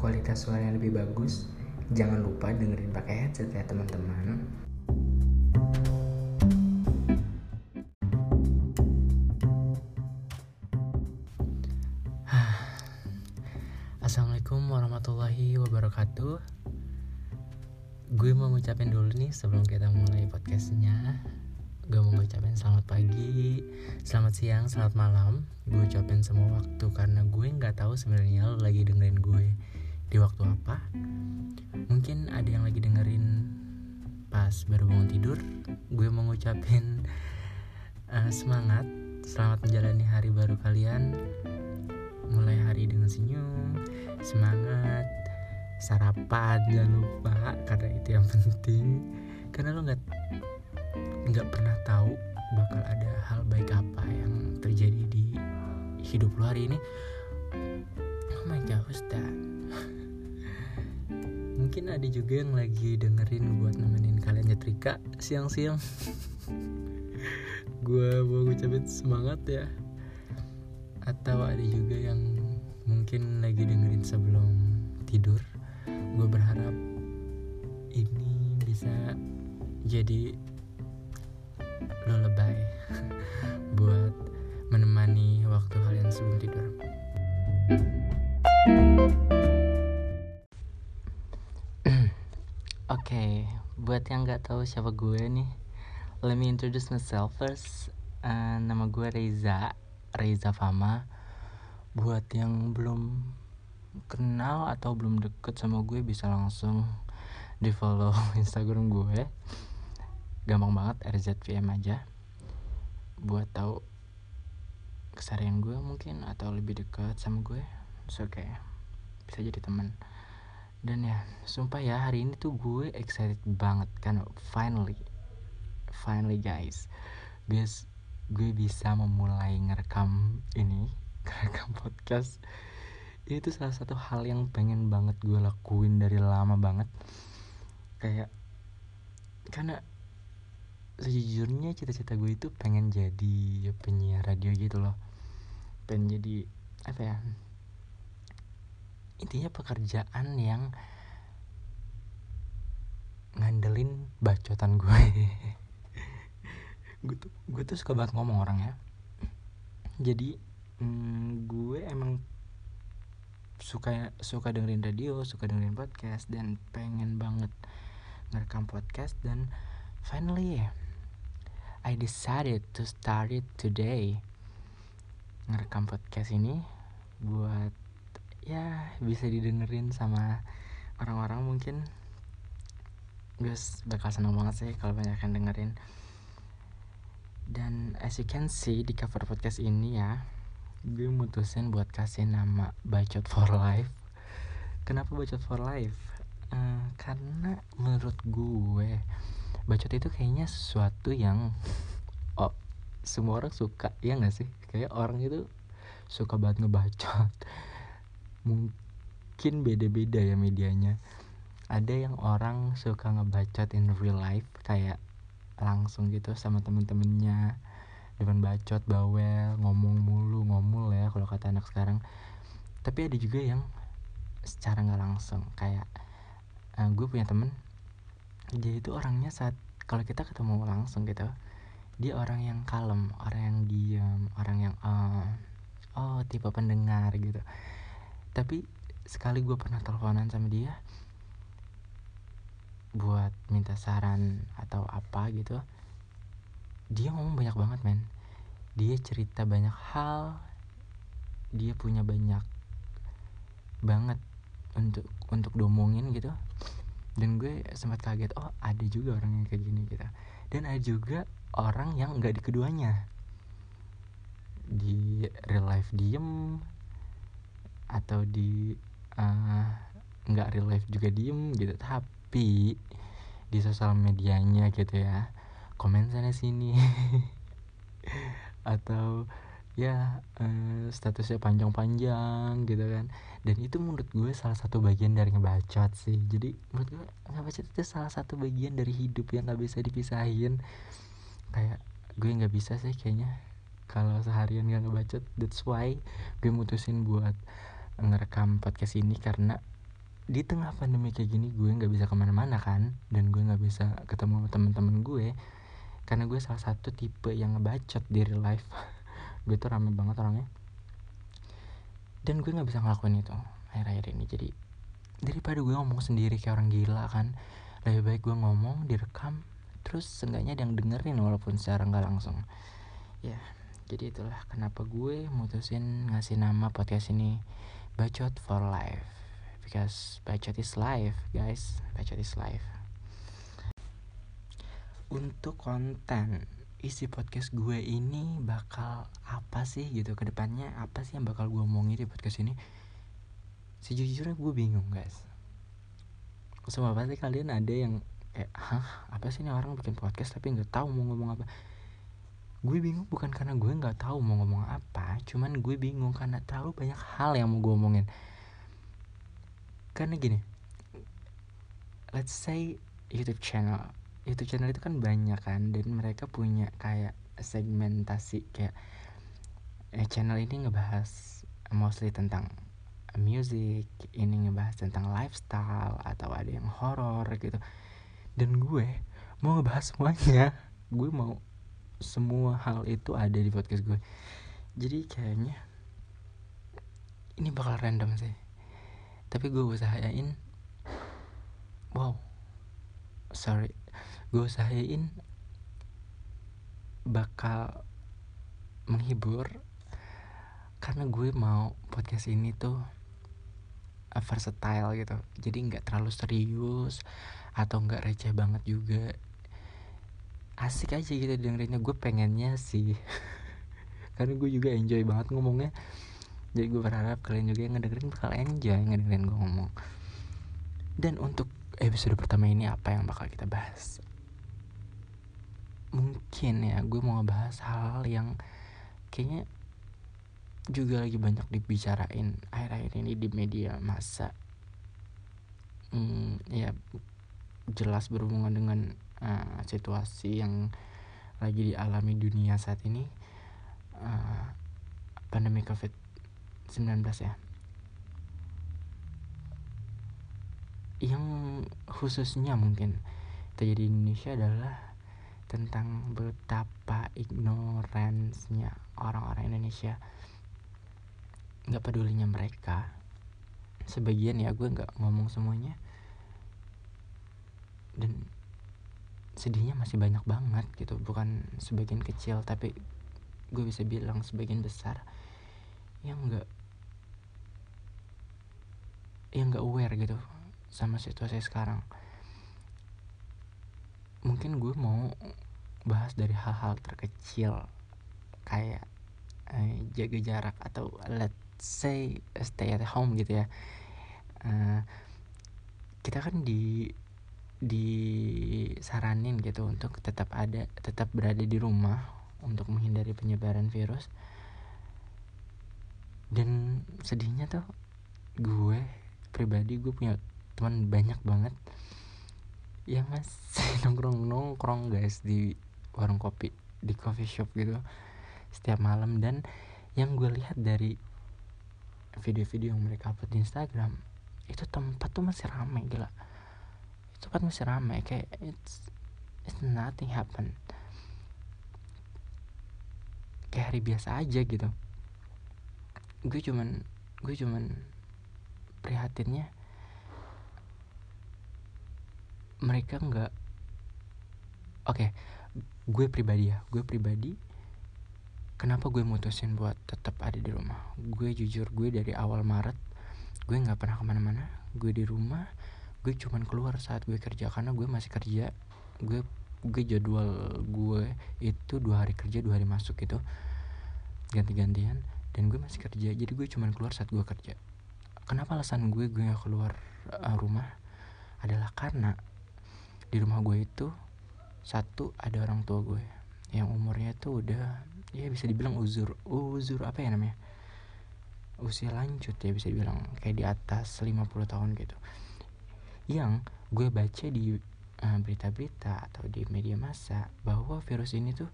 kualitas suara yang lebih bagus, jangan lupa dengerin pakai headset ya teman-teman. Assalamualaikum warahmatullahi wabarakatuh. Gue mau ngucapin dulu nih sebelum kita mulai podcastnya gue mau ngucapin selamat pagi, selamat siang, selamat malam. Gue ucapin semua waktu karena gue nggak tahu sebenarnya lagi dengerin gue di waktu apa. Mungkin ada yang lagi dengerin pas baru bangun tidur. Gue mau ngucapin uh, semangat, selamat menjalani hari baru kalian. Mulai hari dengan senyum, semangat, sarapan jangan lupa karena itu yang penting. Karena lo nggak nggak pernah tahu bakal ada hal baik apa yang terjadi di hidup lo hari ini oh my god mungkin ada juga yang lagi dengerin buat nemenin kalian nyetrika siang-siang. Gue mau ngucapin semangat ya. Atau ada juga yang mungkin lagi dengerin sebelum tidur. Gue berharap ini bisa jadi lullaby buat menemani waktu kalian sebelum tidur. Oke, okay, buat yang nggak tahu siapa gue nih, let me introduce myself first. Uh, nama gue Reza, Reza Fama. Buat yang belum kenal atau belum deket sama gue bisa langsung di follow Instagram gue gampang banget RZVM aja buat tahu kesarian gue mungkin atau lebih dekat sama gue oke okay. bisa jadi teman dan ya sumpah ya hari ini tuh gue excited banget kan finally finally guys guys gue bisa memulai ngerekam ini ngerekam podcast. Ini tuh salah satu hal yang pengen banget gue lakuin dari lama banget. Kayak karena sejujurnya cita-cita gue itu pengen jadi penyiar radio gitu loh. Pengen jadi apa ya intinya pekerjaan yang ngandelin bacotan gue. Gue tuh gue tuh suka banget ngomong orang ya. Jadi hmm, gue emang suka suka dengerin radio suka dengerin podcast dan pengen banget ngerekam podcast dan finally I decided to start it today. Ngerekam podcast ini buat ya bisa didengerin sama orang-orang mungkin. Guys bakal seneng banget sih kalau banyak yang dengerin. Dan as you can see di cover podcast ini ya gue mutusin buat kasih nama bacot for life. Kenapa bacot for life? Uh, karena menurut gue bacot itu kayaknya sesuatu yang oh semua orang suka ya nggak sih? Kayak orang itu suka banget ngebacot mungkin beda-beda ya medianya. Ada yang orang suka ngebacot in real life kayak langsung gitu sama temen-temennya. Depan bacot bawel ngomong mulu ngomul ya kalau kata anak sekarang. Tapi ada juga yang secara nggak langsung kayak uh, gue punya temen dia itu orangnya saat kalau kita ketemu langsung gitu dia orang yang kalem orang yang diam orang yang uh, oh tipe pendengar gitu tapi sekali gue pernah teleponan sama dia buat minta saran atau apa gitu dia ngomong banyak banget men. Dia cerita banyak hal dia punya banyak banget untuk untuk domongin gitu. Dan gue sempat kaget oh ada juga orang yang kayak gini gitu. Dan ada juga orang yang nggak di keduanya. Di real life diem atau di uh, nggak real life juga diem gitu. Tapi di sosial medianya gitu ya komen sana sini. Atau ya uh, statusnya panjang-panjang gitu kan. Dan itu menurut gue salah satu bagian dari ngebacot sih. Jadi menurut gue ngebacot itu salah satu bagian dari hidup yang nggak bisa dipisahin. Kayak gue nggak bisa sih kayaknya. Kalau seharian nggak ngebacot that's why gue mutusin buat ngerekam podcast ini karena di tengah pandemi kayak gini gue nggak bisa ke mana-mana kan dan gue nggak bisa ketemu temen-temen gue karena gue salah satu tipe yang ngebacot di real life. Gue tuh rame banget orangnya. Dan gue nggak bisa ngelakuin itu akhir-akhir ini. Jadi daripada gue ngomong sendiri kayak orang gila kan lebih baik gue ngomong direkam terus seenggaknya ada yang dengerin walaupun secara nggak langsung. Ya jadi itulah kenapa gue mutusin ngasih nama podcast ini bacot for life. Because bacot is life guys. Bacot is life. Untuk konten isi podcast gue ini bakal apa sih gitu? Ke depannya apa sih yang bakal gue omongin di podcast ini? Sejujurnya gue bingung guys. Semua pasti kalian ada yang kayak hah? Apa sih ini orang bikin podcast tapi nggak tahu mau ngomong apa gue bingung bukan karena gue nggak tahu mau ngomong apa cuman gue bingung karena terlalu banyak hal yang mau gue omongin. Karena gini let's say YouTube channel YouTube channel itu kan banyak kan dan mereka punya kayak segmentasi kayak eh, channel ini ngebahas mostly tentang music ini ngebahas tentang lifestyle atau ada yang horror gitu. Dan gue mau ngebahas semuanya gue mau semua hal itu ada di podcast gue. Jadi kayaknya ini bakal random sih. Tapi gue usahain wow sorry gue usahain bakal menghibur karena gue mau podcast ini tuh versatile gitu. Jadi nggak terlalu serius atau nggak receh banget juga asik aja gitu dengerinnya. Gue pengennya sih karena gue juga enjoy banget ngomongnya. Jadi gue berharap kalian juga yang ngedengerin bakal enjoy ngedengerin gue ngomong. Dan untuk episode pertama ini apa yang bakal kita bahas? Mungkin ya gue mau ngebahas hal, yang kayaknya juga lagi banyak dibicarain akhir-akhir ini di media masa hmm, ya jelas berhubungan dengan uh, situasi yang lagi dialami dunia saat ini uh, pandemi covid 19 ya. Yang khususnya mungkin terjadi di Indonesia adalah tentang betapa ignoransnya orang-orang Indonesia. Nggak pedulinya mereka. Sebagian ya gue nggak ngomong semuanya. Dan sedihnya masih banyak banget gitu. Bukan sebagian kecil tapi gue bisa bilang sebagian besar yang nggak yang nggak aware gitu sama situasi sekarang. Mungkin gue mau bahas dari hal-hal terkecil kayak eh, jaga jarak atau let's say stay at home gitu ya. Uh, kita kan di disaranin gitu untuk tetap ada tetap berada di rumah untuk menghindari penyebaran virus. Dan sedihnya tuh gue pribadi gue punya teman banyak banget. Yang masih nongkrong nongkrong guys di warung kopi di coffee shop gitu setiap malam. Dan yang gue lihat dari video-video yang mereka upload di Instagram itu tempat tuh masih ramai gila tempat masih ramai kayak it's it's nothing happen. Kayak hari biasa aja gitu. Gue cuman gue cuman prihatinnya mereka nggak oke okay, gue pribadi ya gue pribadi kenapa gue mutusin buat tetap ada di rumah? Gue jujur gue dari awal Maret gue nggak pernah ke mana-mana gue di rumah gue cuman keluar saat gue kerja karena gue masih kerja. Gue gue jadwal gue itu dua hari kerja dua hari masuk gitu. Ganti-gantian dan gue masih kerja. Jadi gue cuman keluar saat gue kerja. Kenapa alasan gue gue gak keluar uh, rumah? Adalah karena di rumah gue itu satu ada orang tua gue yang umurnya tuh udah ya bisa dibilang uzur uzur apa ya namanya? Usia lanjut ya bisa dibilang kayak di atas 50 tahun gitu yang gue baca di uh, berita-berita atau di media massa bahwa virus ini tuh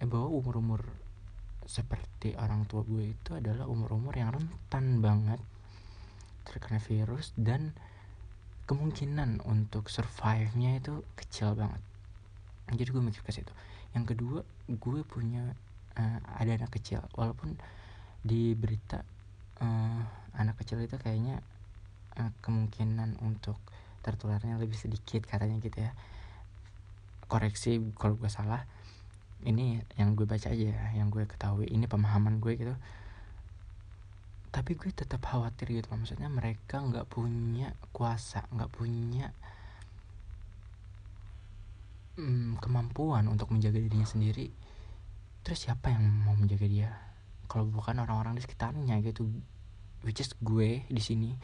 eh, bahwa umur-umur seperti orang tua gue itu adalah umur-umur yang rentan banget terkena virus dan kemungkinan untuk survive-nya itu kecil banget. Jadi gue mikir ke situ. Yang kedua gue punya uh, ada anak kecil. Walaupun di berita uh, anak kecil itu kayaknya uh, kemungkinan untuk tertularnya lebih sedikit katanya gitu ya. Koreksi kalau gue salah ini yang gue baca aja ya yang gue ketahui ini pemahaman gue gitu. Tapi gue tetap khawatir gitu maksudnya mereka nggak punya kuasa nggak punya hmm, kemampuan untuk menjaga dirinya sendiri. Terus siapa yang mau menjaga dia? Kalau bukan orang-orang di sekitarnya gitu which is gue di sini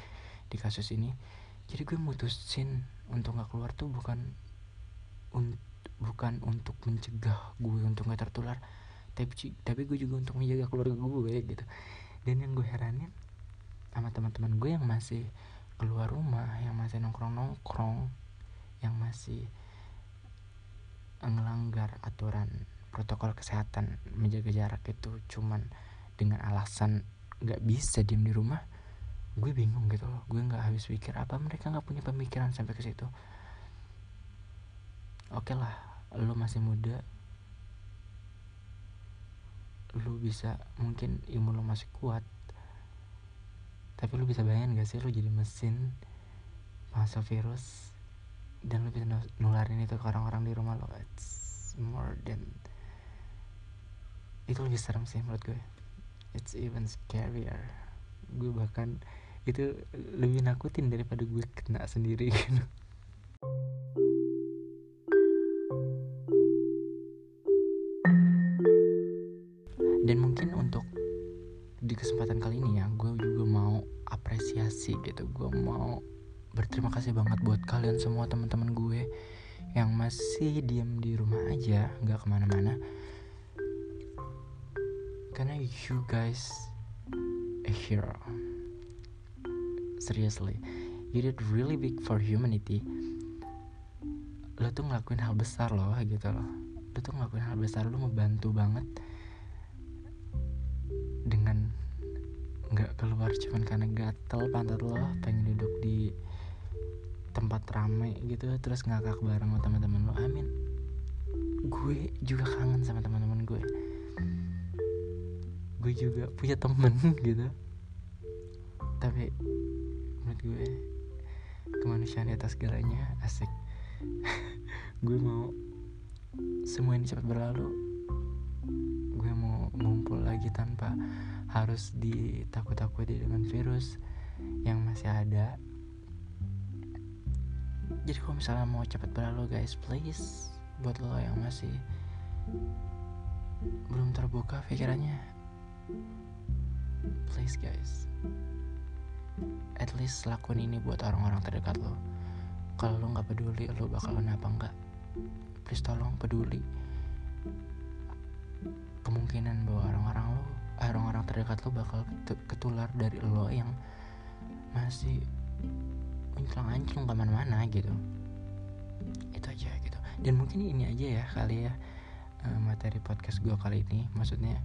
di kasus ini. Jadi gue mutusin untuk nggak keluar tuh bukan un bukan untuk mencegah gue untuk nggak tertular tapi tapi gue juga untuk menjaga keluarga gue gitu. Dan yang gue heranin sama teman-teman gue yang masih keluar rumah yang masih nongkrong nongkrong yang masih ngelanggar aturan protokol kesehatan menjaga jarak itu cuman dengan alasan nggak bisa diem di rumah gue bingung gitu loh gue nggak habis pikir apa mereka nggak punya pemikiran sampai ke situ? Oke okay lah lo masih muda lu bisa mungkin imun lu masih kuat tapi lu bisa bayangin gak sih lu jadi mesin masuk virus dan lu bisa nularin itu ke orang-orang di rumah lo it's more than itu lebih serem sih menurut gue. It's even scarier. Gue bahkan itu lebih nakutin daripada gue kena sendiri gitu. Dan mungkin untuk di kesempatan kali ini ya gue juga mau apresiasi gitu. Gue mau berterima kasih banget buat kalian semua teman-teman gue yang masih diam di rumah aja nggak ke mana-mana. Karena you guys a hero seriously. You did really big for humanity. Lo tuh ngelakuin hal besar loh gitu loh. Lo tuh ngelakuin hal besar lo membantu banget dengan nggak keluar cuman karena gatel pantat lo pengen duduk di tempat rame gitu terus ngakak bareng sama teman-teman lo. Amin gue juga kangen sama teman-teman gue. Gue juga punya temen gitu. Tapi gue kemanusiaan di atas segalanya asik. Gue mau semua ini cepat berlalu. Ngumpul lagi tanpa harus ditakut-takuti dengan virus yang masih ada. Jadi kalau misalnya mau cepat berlalu guys please buat lo yang masih belum terbuka pikirannya please guys at least lakuin ini buat orang-orang terdekat lo. Kalau lo nggak peduli lo bakal kenapa enggak? Please tolong peduli. Kemungkinan bahwa orang-orang lo eh, orang-orang terdekat lo bakal ketular dari lo yang masih menclang ancung ke mana-mana gitu. Itu aja gitu. Dan mungkin ini aja ya kali ya uh, materi podcast gue kali ini. Maksudnya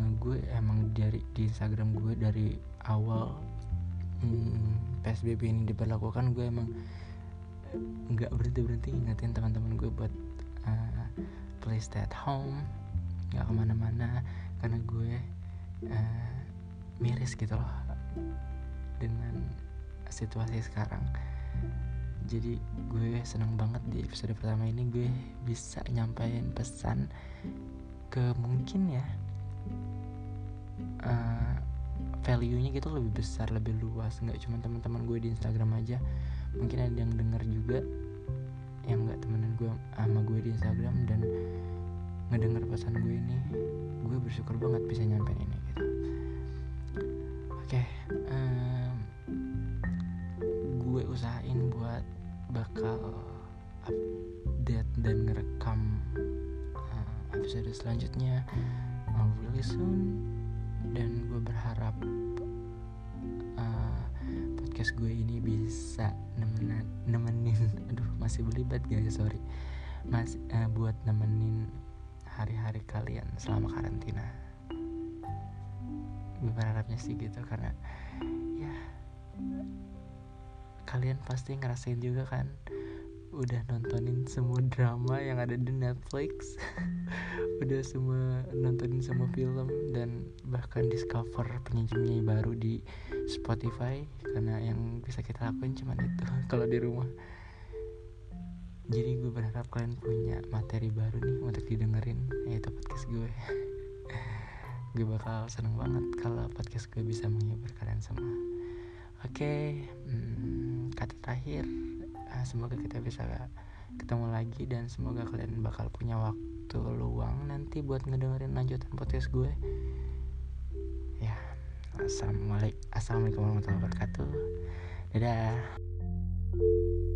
uh, gue emang dari di Instagram gue dari awal hmm, PSBB ini diberlakukan gue emang nggak berhenti berhenti ingetin teman-teman gue buat uh, play stay at home nggak ke mana-mana karena gue uh, miris gitu loh dengan situasi sekarang. Jadi gue seneng banget di episode pertama ini gue bisa nyampain pesan ke mungkin ya uh, value-nya gitu lebih besar lebih luas. Nggak cuma teman-teman gue di Instagram aja. Mungkin ada yang denger juga yang nggak temenan gue sama gue di Instagram dan ngedenger pesan gue ini. Gue bersyukur banget bisa nyampein ini gitu. Oke okay, um, gue usahain buat bakal update dan ngerekam uh, episode selanjutnya. Really soon dan gue berharap uh, podcast gue ini bisa nemenin nemenin aduh masih belibet guys sorry. Mas uh, buat nemenin hari-hari kalian selama karantina. Gue berharapnya sih gitu karena ya kalian pasti ngerasain juga kan udah nontonin semua drama yang ada di Netflix. Udah semua nontonin semua film dan bahkan discover penyanyi-penyanyi baru di Spotify. Karena yang bisa kita lakuin cuma itu kalau di rumah. Jadi gue berharap kalian punya materi baru nih untuk didengerin. Yaitu podcast gue. Gue bakal seneng banget kalau podcast gue bisa menghibur kalian semua. Oke okay, hmm, kata terakhir uh, semoga kita bisa ketemu lagi dan semoga kalian bakal punya waktu luang nanti buat ngedengerin lanjutan podcast gue. Ya assalamualaikum assalamualaikum warahmatullahi wabarakatuh. Dadah